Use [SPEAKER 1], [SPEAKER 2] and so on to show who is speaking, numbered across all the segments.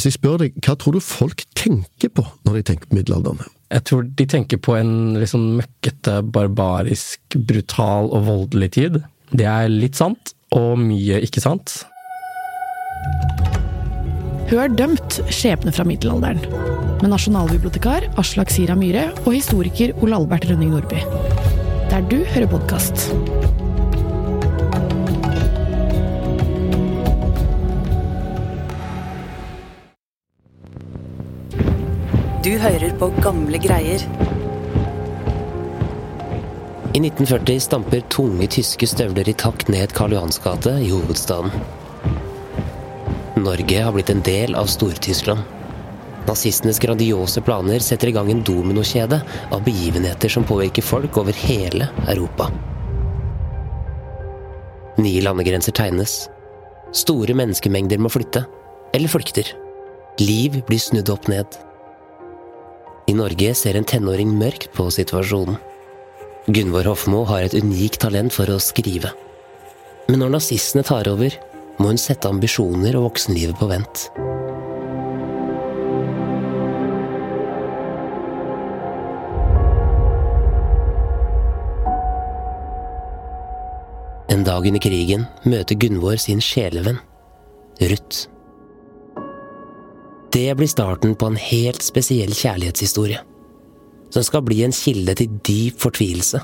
[SPEAKER 1] Hvis jeg spør deg, hva tror du folk tenker på når de tenker på middelalderen?
[SPEAKER 2] Jeg tror de tenker på en litt sånn møkkete, barbarisk, brutal og voldelig tid. Det er litt sant, og mye ikke sant.
[SPEAKER 3] Hør Dømt skjebne fra middelalderen. Med nasjonalbibliotekar Aslak Sira Myhre og historiker Ole Albert Rønning Nordby. Der du hører podkast.
[SPEAKER 4] Du hører på gamle greier.
[SPEAKER 5] I 1940 stamper tunge tyske støvler i takt ned Karl Johans gate i hovedstaden. Norge har blitt en del av Stor-Tyskland. Nazistenes grandiose planer setter i gang en dominokjede av begivenheter som påvirker folk over hele Europa. Nye landegrenser tegnes. Store menneskemengder må flytte. Eller flykter. Liv blir snudd opp ned. I Norge ser en tenåring mørkt på situasjonen. Gunvor Hofmo har et unikt talent for å skrive. Men når nazistene tar over, må hun sette ambisjoner og voksenlivet på vent. En dag under krigen møter Gunvor sin sjelevenn, Ruth. Det blir starten på en helt spesiell kjærlighetshistorie. Som skal bli en kilde til dyp fortvilelse.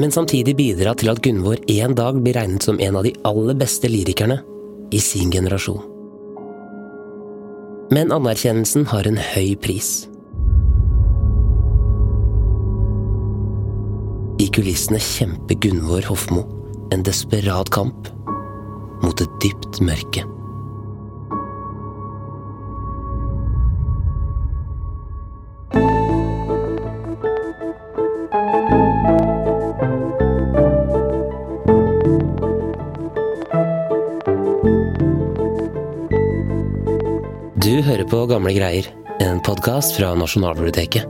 [SPEAKER 5] Men samtidig bidra til at Gunvor en dag blir regnet som en av de aller beste lyrikerne i sin generasjon. Men anerkjennelsen har en høy pris. I kulissene kjemper Gunvor Hofmo en desperat kamp mot et dypt mørke. Du hører på Gamle greier, en podkast fra Nasjonalbiblioteket.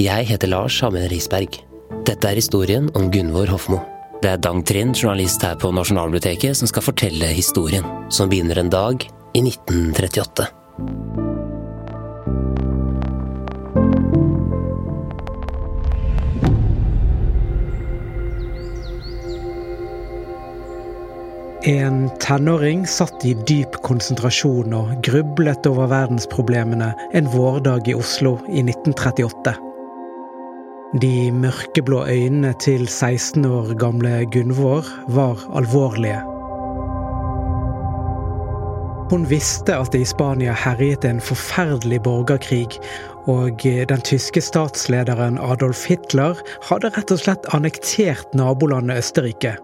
[SPEAKER 5] Jeg heter Lars Hammen Risberg. Dette er historien om Gunvor Hofmo. Det er Dang Trind, journalist her på Nasjonalbiblioteket, som skal fortelle historien, som begynner en dag i 1938.
[SPEAKER 6] En tenåring satt i dyp konsentrasjon og grublet over verdensproblemene en vårdag i Oslo i 1938. De mørkeblå øynene til 16 år gamle Gunvor var alvorlige. Hun visste at det i Spania herjet en forferdelig borgerkrig, og den tyske statslederen Adolf Hitler hadde rett og slett annektert nabolandet Østerrike.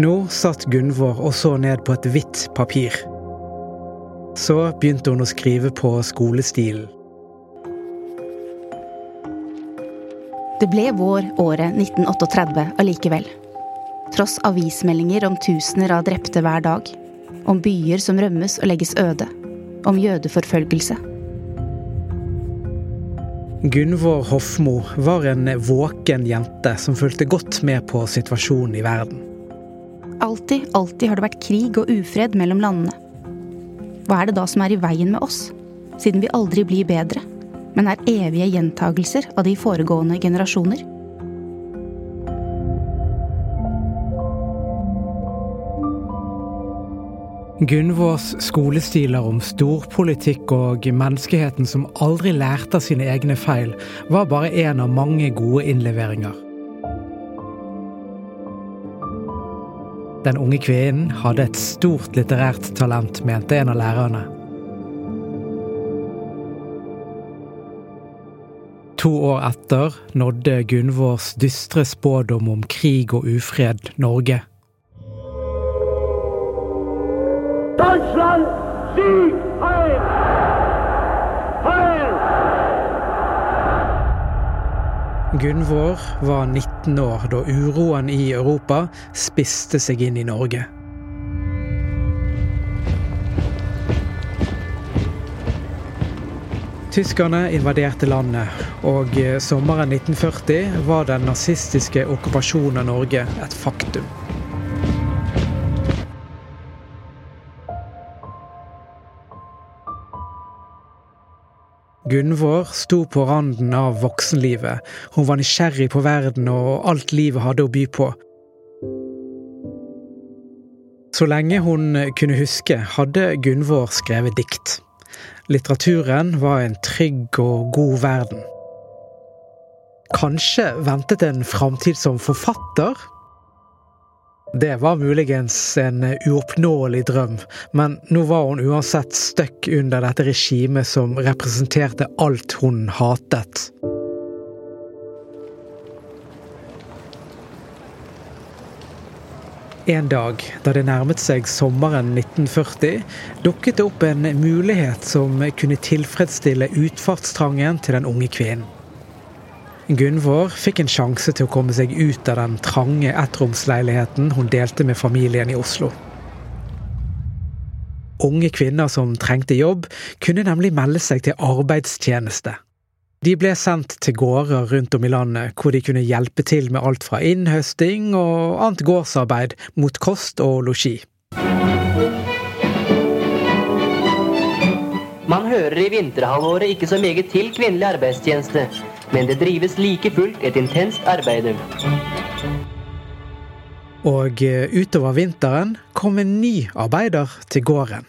[SPEAKER 6] Nå satt Gunvor og så ned på et hvitt papir. Så begynte hun å skrive på skolestilen.
[SPEAKER 7] Det ble vår året 1938 allikevel. Tross avismeldinger om tusener av drepte hver dag. Om byer som rømmes og legges øde. Om jødeforfølgelse.
[SPEAKER 6] Gunvor Hofmo var en våken jente som fulgte godt med på situasjonen i verden.
[SPEAKER 7] Alltid, alltid har det vært krig og ufred mellom landene. Hva er det da som er i veien med oss, siden vi aldri blir bedre, men er evige gjentagelser av de foregående generasjoner?
[SPEAKER 6] Gunvors skolestiler om storpolitikk og menneskeheten som aldri lærte av sine egne feil, var bare en av mange gode innleveringer. Den unge kvinnen hadde et stort litterært talent, mente en av lærerne. To år etter nådde Gunvors dystre spådom om krig og ufred Norge.
[SPEAKER 8] Deutschland, Sieg, Heil! Heil!
[SPEAKER 6] Gunvor var 19 år da uroen i Europa spiste seg inn i Norge. Tyskerne invaderte landet, og eh, sommeren 1940 var den nazistiske okkupasjonen av Norge et faktum. Gunvor sto på randen av voksenlivet. Hun var nysgjerrig på verden og alt livet hadde å by på. Så lenge hun kunne huske, hadde Gunvor skrevet dikt. Litteraturen var en trygg og god verden. Kanskje ventet en framtid som forfatter? Det var muligens en uoppnåelig drøm, men nå var hun uansett stuck under dette regimet som representerte alt hun hatet. En dag da det nærmet seg sommeren 1940, dukket det opp en mulighet som kunne tilfredsstille utfartstrangen til den unge kvinnen. Gunvor fikk en sjanse til å komme seg ut av den trange ettromsleiligheten hun delte med familien i Oslo. Unge kvinner som trengte jobb, kunne nemlig melde seg til arbeidstjeneste. De ble sendt til gårder rundt om i landet, hvor de kunne hjelpe til med alt fra innhøsting og annet gårdsarbeid mot kost og losji.
[SPEAKER 9] Man hører i vinterhalvåret ikke så meget til kvinnelig arbeidstjeneste, men det drives like fullt et intenst arbeid.
[SPEAKER 6] Og eh, utover vinteren kom en ny arbeider til gården.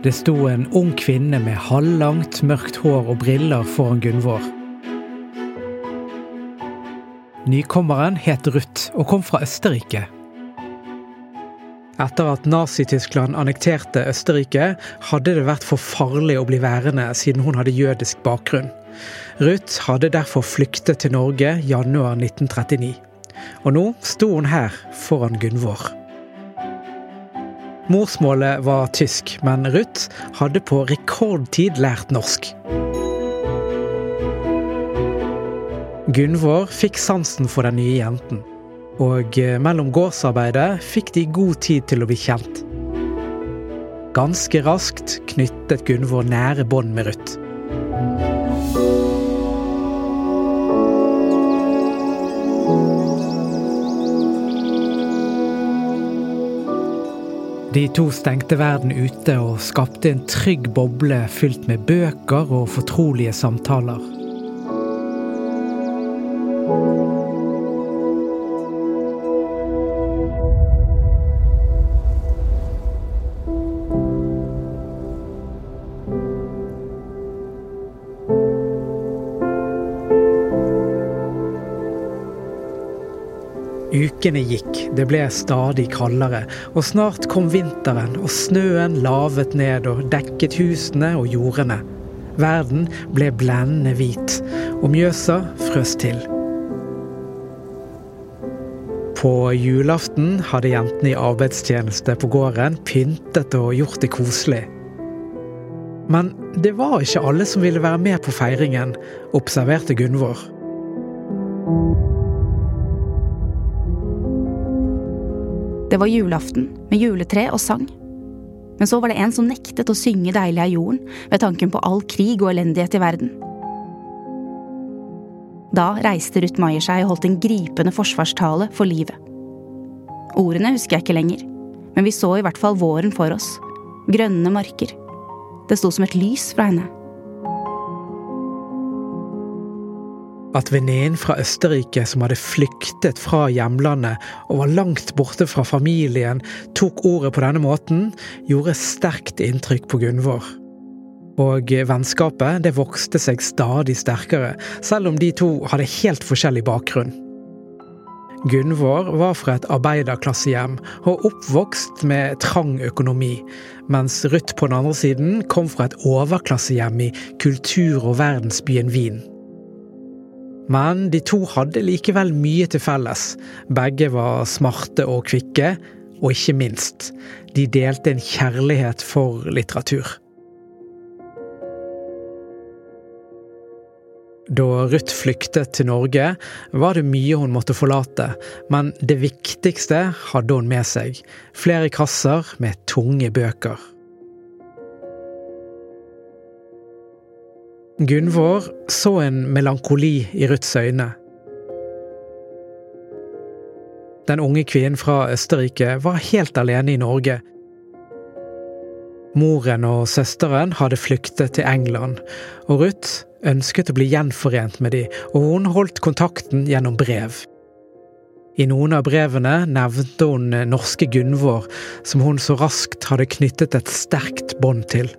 [SPEAKER 6] Det sto en ung kvinne med halvlangt, mørkt hår og briller foran Gunvor. Nykommeren het Ruth og kom fra Østerrike. Etter at Nazi-Tyskland annekterte Østerrike, hadde det vært for farlig å bli værende siden hun hadde jødisk bakgrunn. Ruth hadde derfor flyktet til Norge januar 1939. Og nå sto hun her foran Gunvor. Morsmålet var tysk, men Ruth hadde på rekordtid lært norsk. Gunvor fikk sansen for den nye jenten. Og eh, mellom gårdsarbeidet fikk de god tid til å bli kjent. Ganske raskt knyttet Gunvor nære bånd med Ruth. De to stengte verden ute og skapte en trygg boble fylt med bøker og fortrolige samtaler. Ukene gikk, det ble stadig kaldere, og snart kom vinteren, og snøen lavet ned og dekket husene og jordene. Verden ble blendende hvit, og Mjøsa frøs til. På julaften hadde jentene i arbeidstjeneste på gården pyntet og gjort det koselig. Men det var ikke alle som ville være med på feiringen, observerte Gunvor.
[SPEAKER 7] Det var julaften, med juletre og sang. Men så var det en som nektet å synge Deilig er jorden ved tanken på all krig og elendighet i verden. Da reiste Ruth Maier seg og holdt en gripende forsvarstale for livet. Ordene husker jeg ikke lenger, men vi så i hvert fall våren for oss. Grønne marker. Det sto som et lys fra henne.
[SPEAKER 6] At venninnen fra Østerrike som hadde flyktet fra hjemlandet og var langt borte fra familien, tok ordet på denne måten, gjorde sterkt inntrykk på Gunvor. Og vennskapet det vokste seg stadig sterkere, selv om de to hadde helt forskjellig bakgrunn. Gunvor var fra et arbeiderklassehjem og oppvokst med trang økonomi, mens Ruth på den andre siden kom fra et overklassehjem i kultur- og verdensbyen Wien. Men de to hadde likevel mye til felles. Begge var smarte og kvikke, og ikke minst, de delte en kjærlighet for litteratur. Da Ruth flyktet til Norge, var det mye hun måtte forlate, men det viktigste hadde hun med seg. Flere kasser med tunge bøker. Gunvor så en melankoli i Ruths øyne. Den unge kvinnen fra Østerrike var helt alene i Norge. Moren og søsteren hadde flyktet til England, og Ruth ønsket å bli gjenforent med dem, og hun holdt kontakten gjennom brev. I noen av brevene nevnte hun norske Gunvor, som hun så raskt hadde knyttet et sterkt bånd til.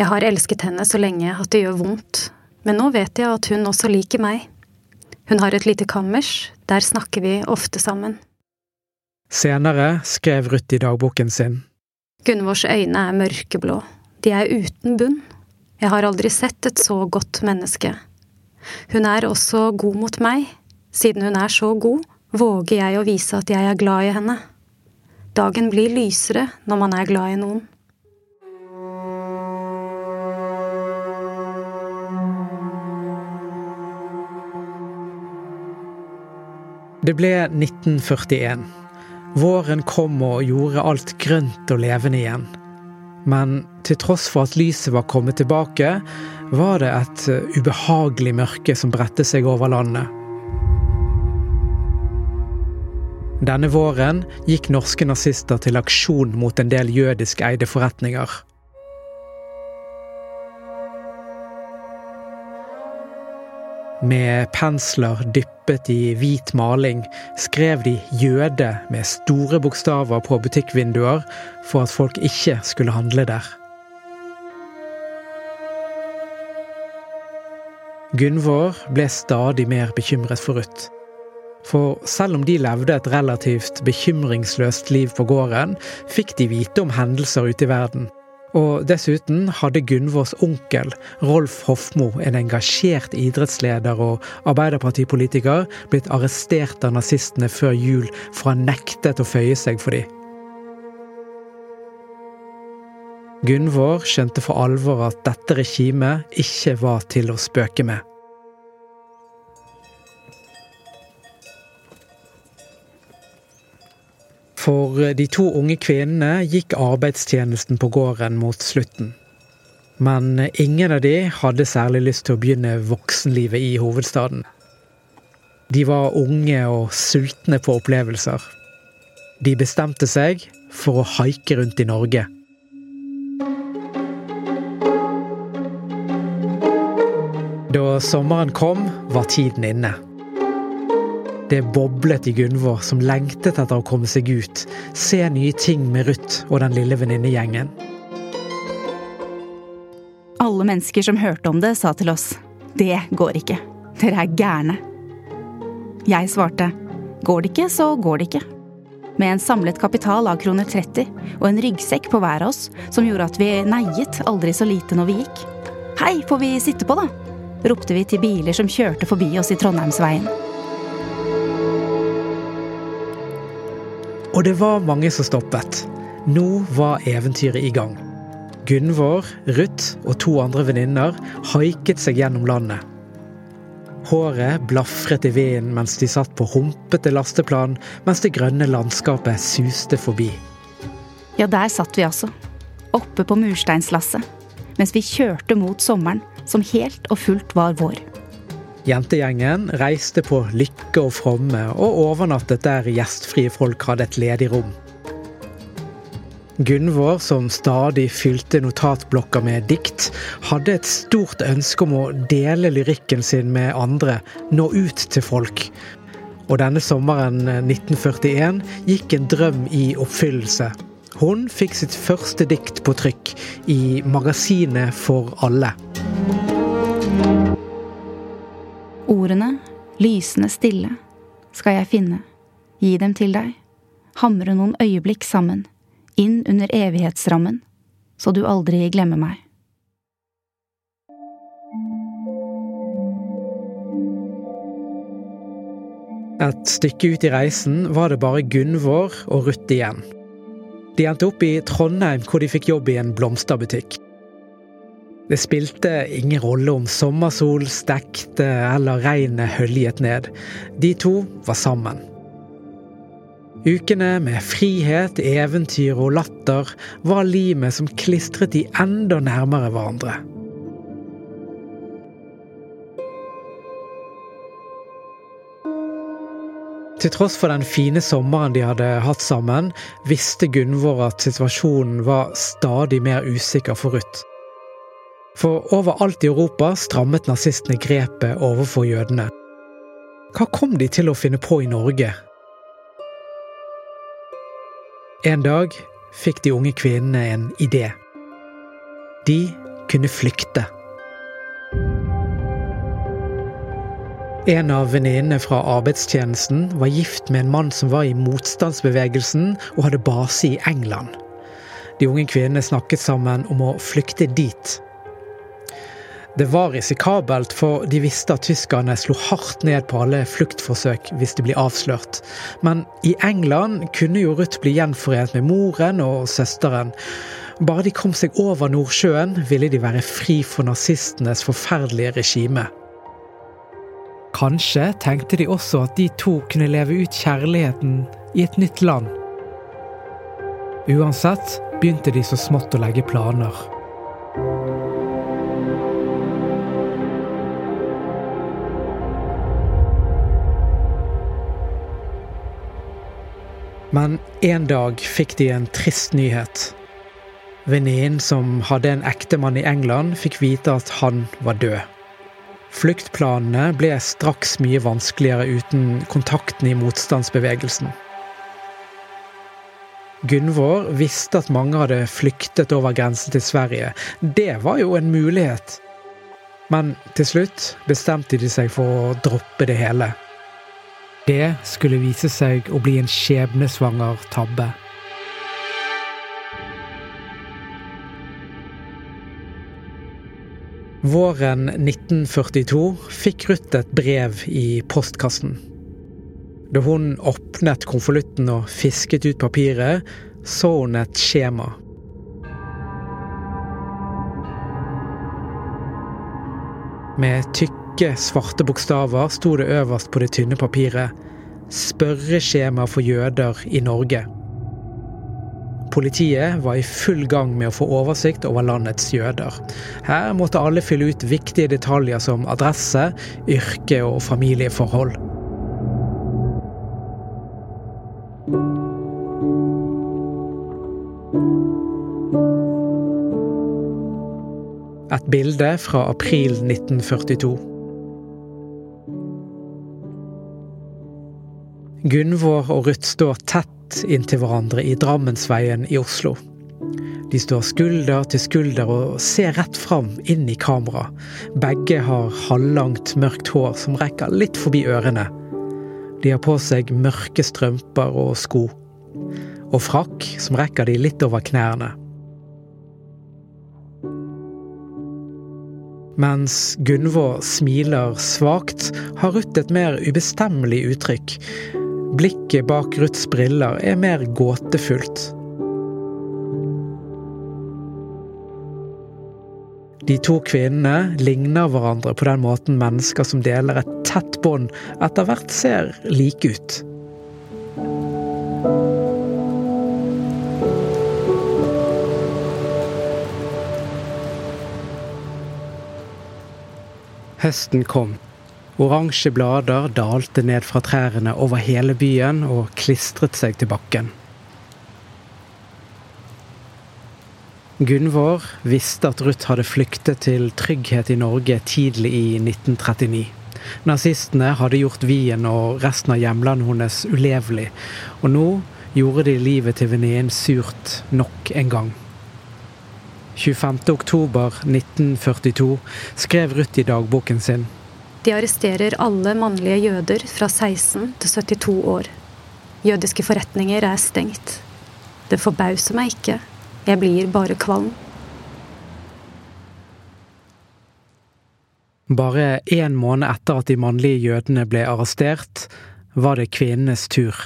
[SPEAKER 10] Jeg har elsket henne så lenge at det gjør vondt, men nå vet jeg at hun også liker meg. Hun har et lite kammers, der snakker vi ofte sammen.
[SPEAKER 6] Senere skrev Ruth i dagboken sin.
[SPEAKER 10] Gunvors øyne er mørkeblå, de er uten bunn. Jeg har aldri sett et så godt menneske. Hun er også god mot meg. Siden hun er så god, våger jeg å vise at jeg er glad i henne. Dagen blir lysere når man er glad i noen.
[SPEAKER 6] Det ble 1941. Våren kom og gjorde alt grønt og levende igjen. Men til tross for at lyset var kommet tilbake, var det et ubehagelig mørke som bredte seg over landet. Denne våren gikk norske nazister til aksjon mot en del jødisk eide forretninger. Med pensler dyppet i hvit maling skrev de 'jøde' med store bokstaver på butikkvinduer for at folk ikke skulle handle der. Gunvor ble stadig mer bekymret for Ruth. For selv om de levde et relativt bekymringsløst liv på gården, fikk de vite om hendelser ute i verden. Og dessuten hadde Gunvors onkel, Rolf Hofmo, en engasjert idrettsleder og arbeiderpartipolitiker, blitt arrestert av nazistene før jul for å ha nektet å føye seg for dem. Gunvor skjønte for alvor at dette regimet ikke var til å spøke med. For de to unge kvinnene gikk arbeidstjenesten på gården mot slutten. Men ingen av de hadde særlig lyst til å begynne voksenlivet i hovedstaden. De var unge og sultne på opplevelser. De bestemte seg for å haike rundt i Norge. Da sommeren kom, var tiden inne. Det boblet i Gunvor, som lengtet etter å komme seg ut, se nye ting med Ruth og den lille venninnegjengen.
[SPEAKER 7] Alle mennesker som hørte om det, sa til oss det går ikke. Dere er gærne. Jeg svarte går det ikke, så går det ikke. Med en samlet kapital av kroner 30 og en ryggsekk på hver av oss som gjorde at vi neiet aldri så lite når vi gikk. Hei, får vi sitte på, da? ropte vi til biler som kjørte forbi oss i Trondheimsveien.
[SPEAKER 6] Og det var mange som stoppet. Nå var eventyret i gang. Gunvor, Ruth og to andre venninner haiket seg gjennom landet. Håret blafret i vinden mens de satt på humpete lasteplan mens det grønne landskapet suste forbi.
[SPEAKER 7] Ja, der satt vi altså. Oppe på mursteinslasset. Mens vi kjørte mot sommeren, som helt og fullt var vår.
[SPEAKER 6] Jentegjengen reiste på Lykke og Fromme og overnattet der gjestfrie folk hadde et ledig rom. Gunvor, som stadig fylte notatblokka med dikt, hadde et stort ønske om å dele lyrikken sin med andre, nå ut til folk. Og denne sommeren 1941 gikk en drøm i oppfyllelse. Hun fikk sitt første dikt på trykk i Magasinet for alle.
[SPEAKER 7] Ordene, lysende stille, skal jeg finne, gi dem til deg, hamre noen øyeblikk sammen, inn under evighetsrammen, så du aldri glemmer meg.
[SPEAKER 6] Et stykke ut i reisen var det bare Gunvor og Ruth igjen. De endte opp i Trondheim, hvor de fikk jobb i en blomsterbutikk. Det spilte ingen rolle om sommersol stekte eller regnet høljet ned. De to var sammen. Ukene med frihet, eventyr og latter var limet som klistret de enda nærmere hverandre. Til tross for den fine sommeren de hadde hatt sammen, visste Gunvor at situasjonen var stadig mer usikker for Ruth. For overalt i Europa strammet nazistene grepet overfor jødene. Hva kom de til å finne på i Norge? En dag fikk de unge kvinnene en idé. De kunne flykte. En av venninnene fra arbeidstjenesten var gift med en mann som var i motstandsbevegelsen og hadde base i England. De unge kvinnene snakket sammen om å flykte dit. Det var risikabelt, for de visste at tyskerne slo hardt ned på alle fluktforsøk hvis de ble avslørt. Men i England kunne jo Ruth bli gjenforent med moren og søsteren. Bare de kom seg over Nordsjøen, ville de være fri for nazistenes forferdelige regime. Kanskje tenkte de også at de to kunne leve ut kjærligheten i et nytt land. Uansett begynte de så smått å legge planer. Men en dag fikk de en trist nyhet. Venninnen som hadde en ektemann i England, fikk vite at han var død. Fluktplanene ble straks mye vanskeligere uten kontakten i motstandsbevegelsen. Gunvor visste at mange hadde flyktet over grensen til Sverige. Det var jo en mulighet. Men til slutt bestemte de seg for å droppe det hele. Det skulle vise seg å bli en skjebnesvanger tabbe. Våren 1942 fikk Ruth et brev i postkassen. Da hun åpnet konvolutten og fisket ut papiret, så hun et skjema. Med tykke, svarte bokstaver sto det øverst på det tynne papiret 'Spørreskjema for jøder i Norge'. Politiet var i full gang med å få oversikt over landets jøder. Her måtte alle fylle ut viktige detaljer som adresse, yrke og familieforhold. Et bilde fra april 1942. Gunvor og Ruth står tett inntil hverandre i Drammensveien i Oslo. De står skulder til skulder og ser rett fram inn i kamera. Begge har halvlangt, mørkt hår som rekker litt forbi ørene. De har på seg mørke strømper og sko. Og frakk som rekker de litt over knærne. Mens Gunvor smiler svakt, har Ruth et mer ubestemmelig uttrykk. Blikket bak Ruths briller er mer gåtefullt. De to kvinnene ligner hverandre på den måten mennesker som deler et tett bånd, etter hvert ser like ut. Høsten kom. Oransje blader dalte ned fra trærne over hele byen og klistret seg til bakken. Gunvor visste at Ruth hadde flyktet til trygghet i Norge tidlig i 1939. Nazistene hadde gjort Wien og resten av hjemlandet hennes ulevelig, og nå gjorde de livet til venninnen surt nok en gang. 25.10.1942 skrev Ruth i dagboken sin.
[SPEAKER 10] De arresterer alle mannlige jøder fra 16 til 72 år. Jødiske forretninger er stengt. Det forbauser meg ikke. Jeg blir bare kvalm.
[SPEAKER 6] Bare én måned etter at de mannlige jødene ble arrestert, var det kvinnenes tur.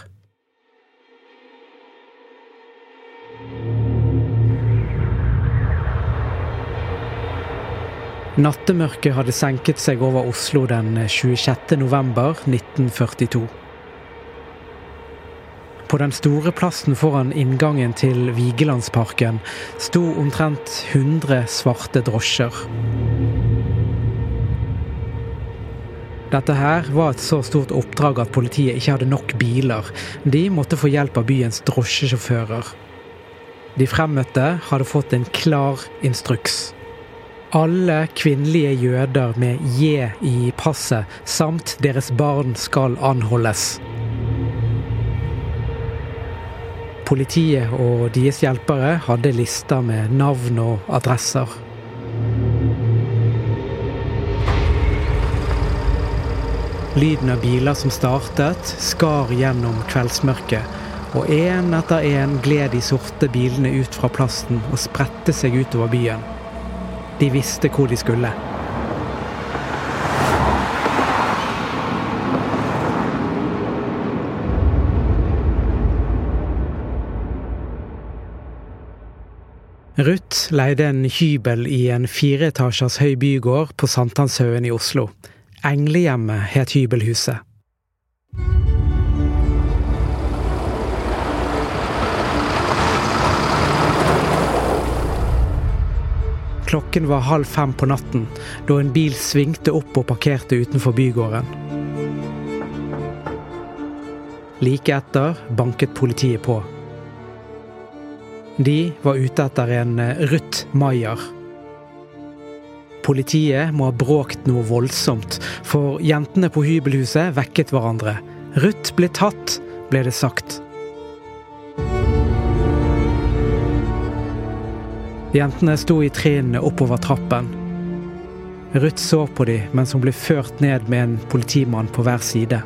[SPEAKER 6] Nattemørket hadde senket seg over Oslo den 26. november 1942. På den store plassen foran inngangen til Vigelandsparken sto omtrent 100 svarte drosjer. Dette her var et så stort oppdrag at politiet ikke hadde nok biler. De måtte få hjelp av byens drosjesjåfører. De fremmøtte hadde fått en klar instruks. Alle kvinnelige jøder med J i passet samt deres barn skal anholdes. Politiet og deres hjelpere hadde lister med navn og adresser. Lyden av biler som startet, skar gjennom kveldsmørket, og én etter én gled de sorte bilene ut fra plassen og spredte seg utover byen. De visste hvor de skulle. Ruth leide en hybel i en fireetasjers høy bygård på Sankthanshaugen i Oslo. Englehjemmet het hybelhuset. Klokken var halv fem på natten da en bil svingte opp og parkerte utenfor bygården. Like etter banket politiet på. De var ute etter en Ruth Maier. Politiet må ha bråkt noe voldsomt, for jentene på hybelhuset vekket hverandre. Ruth ble tatt, ble det sagt. Jentene sto i trinnene oppover trappen. Ruth så på dem mens hun ble ført ned med en politimann på hver side.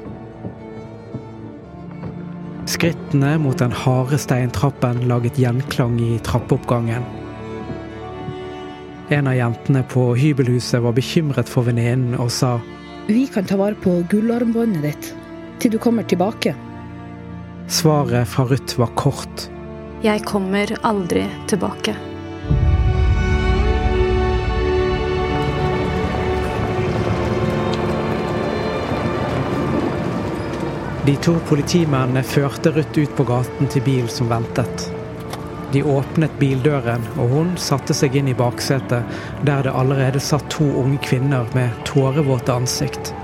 [SPEAKER 6] Skrittene mot den harde steintrappen laget gjenklang i trappeoppgangen. En av jentene på hybelhuset var bekymret for venninnen og sa
[SPEAKER 11] Vi kan ta vare på gullarmbåndet ditt til du kommer tilbake.
[SPEAKER 6] Svaret fra Ruth var kort.
[SPEAKER 10] Jeg kommer aldri tilbake.
[SPEAKER 6] De to politimennene førte Ruth ut på gaten til bil som ventet. De åpnet bildøren, og hun satte seg inn i baksetet, der det allerede satt to unge kvinner med tårevåte ansikt.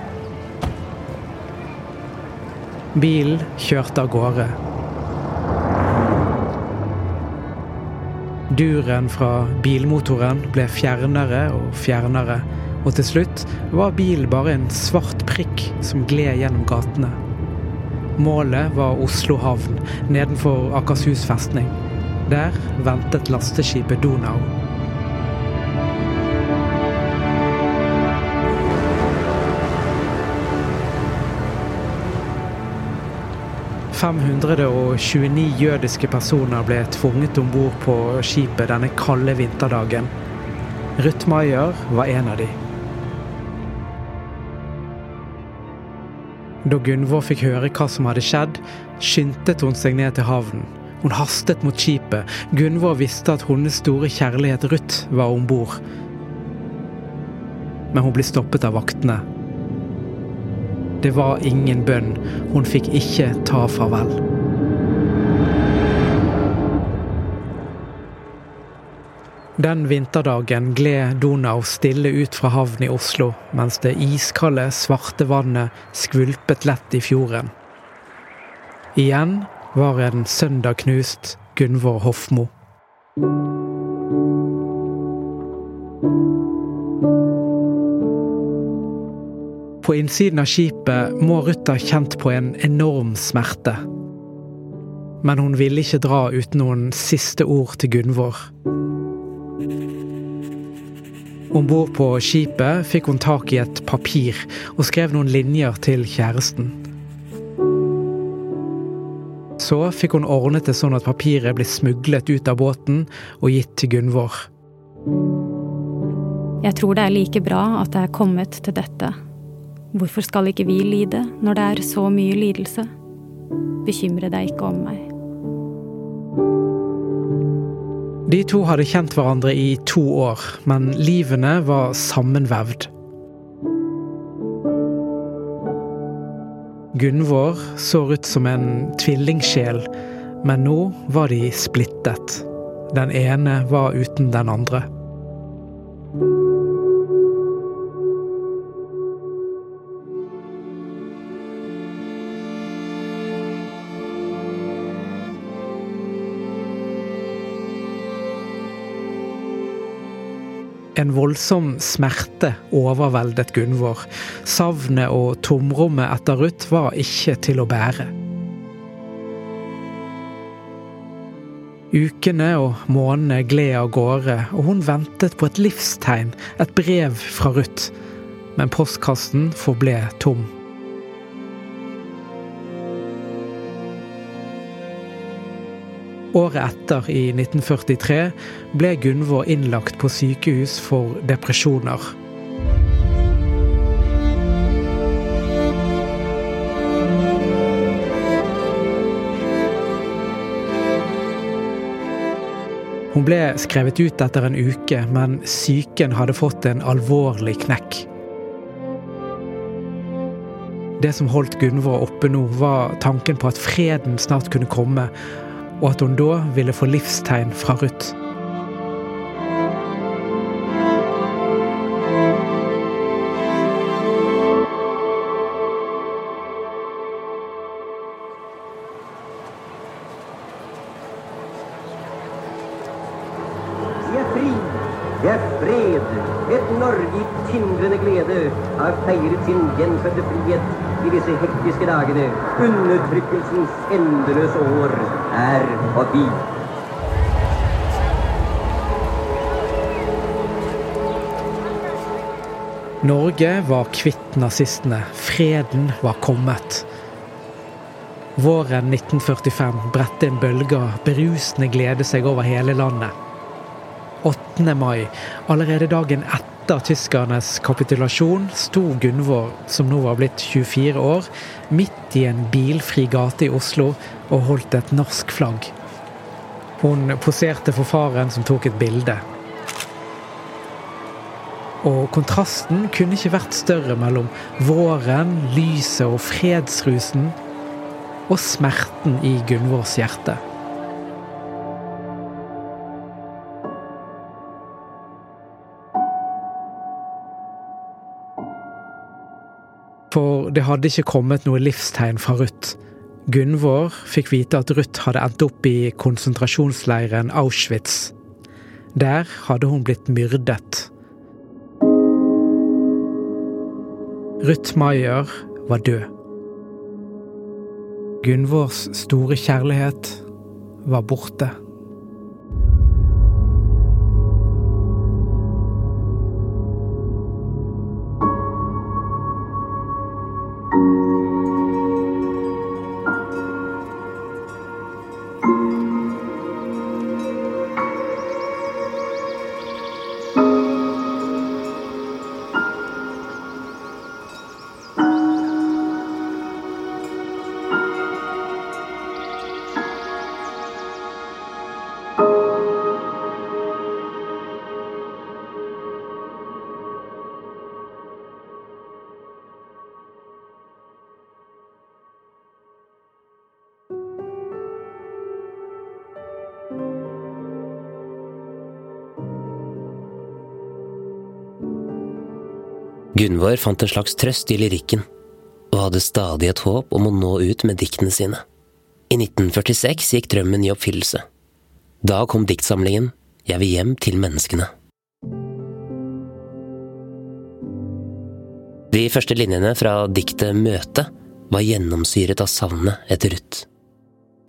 [SPEAKER 6] Bilen kjørte av gårde. Duren fra bilmotoren ble fjernere og fjernere, og til slutt var bilen bare en svart prikk som gled gjennom gatene. Målet var Oslo havn, nedenfor Akershus festning. Der ventet lasteskipet Donau. «529 jødiske personer ble tvunget om bord på skipet denne kalde vinterdagen. Ruth Maier var en av de. Da Gunvor fikk høre hva som hadde skjedd, skyndte hun seg ned til havnen. Hun hastet mot skipet. Gunvor visste at hennes store kjærlighet Ruth var om bord. Men hun ble stoppet av vaktene. Det var ingen bønn. Hun fikk ikke ta farvel. Den vinterdagen gled Donau stille ut fra havn i Oslo, mens det iskalde, svarte vannet skvulpet lett i fjorden. Igjen var en søndag knust Gunvor Hofmo. På innsiden av skipet må Ruth ha kjent på en enorm smerte. Men hun ville ikke dra uten noen siste ord til Gunvor. Om bord på skipet fikk hun tak i et papir og skrev noen linjer til kjæresten. Så fikk hun ordnet det sånn at papiret ble smuglet ut av båten og gitt til Gunvor.
[SPEAKER 10] Jeg tror det er like bra at det er kommet til dette. Hvorfor skal ikke vi lide når det er så mye lidelse? Bekymre deg ikke om meg.
[SPEAKER 6] De to hadde kjent hverandre i to år, men livene var sammenvevd. Gunvor så ut som en tvillingsjel, men nå var de splittet. Den ene var uten den andre. En voldsom smerte overveldet Gunvor. Savnet og tomrommet etter Ruth var ikke til å bære. Ukene og månedene gled av gårde, og hun ventet på et livstegn, et brev fra Ruth. Men postkassen forble tom. Året etter, i 1943, ble Gunvor innlagt på sykehus for depresjoner. Hun ble skrevet ut etter en uke, men psyken hadde fått en alvorlig knekk. Det som holdt Gunvor oppe nå, var tanken på at freden snart kunne komme, og at hun da ville få livstegn fra Ruth.
[SPEAKER 12] Vi er fred. Et Norge i tindrende glede har feiret sin gjenfødte frihet i disse hektiske dagene. Undertrykkelsens endeløse år er forbi.
[SPEAKER 6] Norge var kvitt nazistene. Freden var kommet. Våren 1945 bredte en bølge av berusende glede seg over hele landet. 8. mai, allerede dagen etter tyskernes kapitulasjon, sto Gunvor, som nå var blitt 24 år, midt i en bilfri gate i Oslo og holdt et norsk flagg. Hun poserte for faren, som tok et bilde. Og kontrasten kunne ikke vært større mellom våren, lyset og fredsrusen og smerten i Gunvors hjerte. For det hadde ikke kommet noe livstegn fra Ruth. Gunvor fikk vite at Ruth hadde endt opp i konsentrasjonsleiren Auschwitz. Der hadde hun blitt myrdet. Ruth Maier var død. Gunvors store kjærlighet var borte.
[SPEAKER 5] Gunvor fant en slags trøst i lyrikken, og hadde stadig et håp om å nå ut med diktene sine. I 1946 gikk drømmen i oppfyllelse. Da kom diktsamlingen Jeg vil hjem til menneskene. De første linjene fra diktet Møte var gjennomsyret av savnet etter Ruth.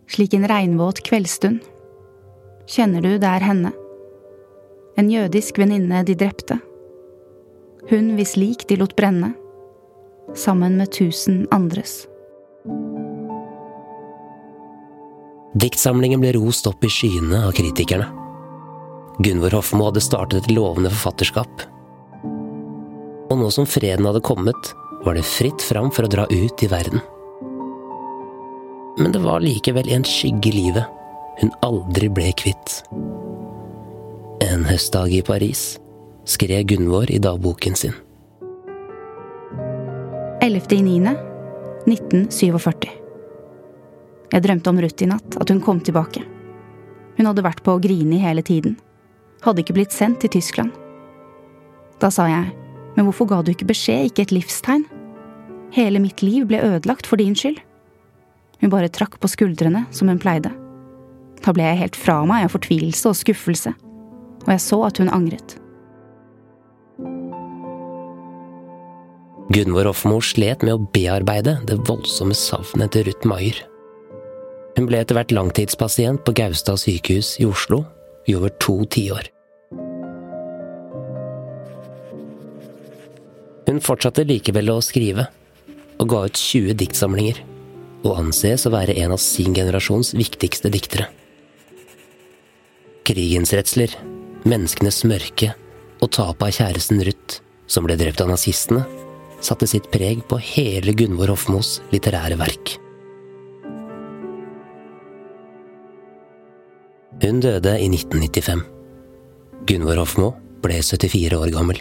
[SPEAKER 7] Slik en regnvåt kveldsstund. Kjenner du det er henne? En jødisk venninne de drepte. Hun hvis lik de lot brenne. Sammen med tusen andres.
[SPEAKER 5] Diktsamlingen ble rost opp i skyene av kritikerne. Gunvor Hofmo hadde startet et lovende forfatterskap. Og nå som freden hadde kommet, var det fritt fram for å dra ut i verden. Men det var likevel en skygge i livet hun aldri ble kvitt. En høstdag i Paris skrev Gunvor i dagboken sin.
[SPEAKER 7] 11.9.1947. Jeg drømte om Ruth i natt, at hun kom tilbake. Hun hadde vært på Grini hele tiden. Hadde ikke blitt sendt til Tyskland. Da sa jeg, men hvorfor ga du ikke beskjed, ikke et livstegn? Hele mitt liv ble ødelagt for din skyld. Hun bare trakk på skuldrene, som hun pleide. Da ble jeg helt fra meg av fortvilelse og skuffelse, og jeg så at hun angret.
[SPEAKER 5] Gunvor Hofmo slet med å bearbeide det voldsomme savnet til Ruth Maier. Hun ble etter hvert langtidspasient på Gaustad sykehus i Oslo i over to tiår. Hun fortsatte likevel å skrive, og ga ut 20 diktsamlinger, og anses å være en av sin generasjons viktigste diktere. Krigens redsler, menneskenes mørke og tapet av kjæresten Ruth, som ble drept av nazistene, satte sitt preg på hele Gunvor Hofmos litterære verk. Hun døde i 1995. Gunvor Hofmo ble 74 år gammel.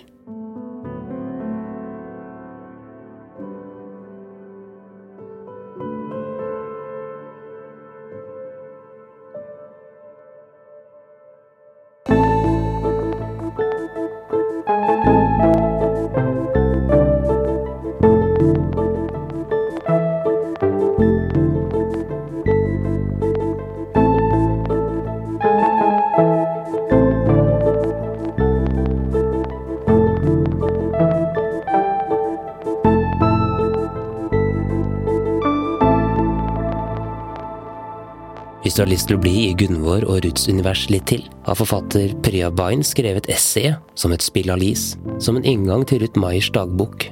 [SPEAKER 5] Hvis du har lyst til å bli i Gunvor og Ruths univers litt til, har forfatter Priya Bain skrevet essayet som et spill av lis, som en inngang til Ruth Maiers dagbok.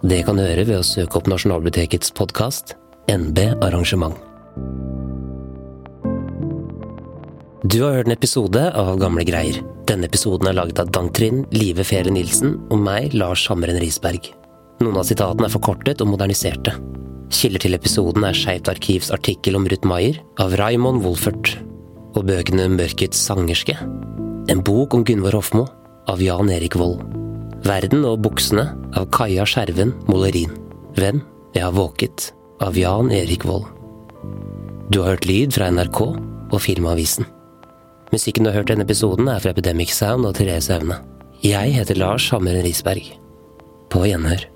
[SPEAKER 5] Det kan du høre ved å søke opp Nasjonalbibliotekets podkast NB Arrangement. Du har hørt en episode av Gamle greier. Denne episoden er laget av Dangtrin, Live Fele Nilsen og meg, Lars Hammeren Risberg. Noen av sitatene er forkortet og moderniserte. Kilder til episoden er Skeivt arkivs artikkel om Ruth Maier av Raymond Wolfert, og bøkene Mørkets sangerske, en bok om Gunvor Hofmo av Jan Erik Vold, Verden og buksene av Kaja Skjerven Molerin, Venn, jeg har våket av Jan Erik Vold. Du har hørt lyd fra NRK og Filmavisen. Musikken du har hørt i denne episoden er fra Epidemic Sound og Therese Aune. Jeg heter Lars Hammeren Risberg. På gjenhør.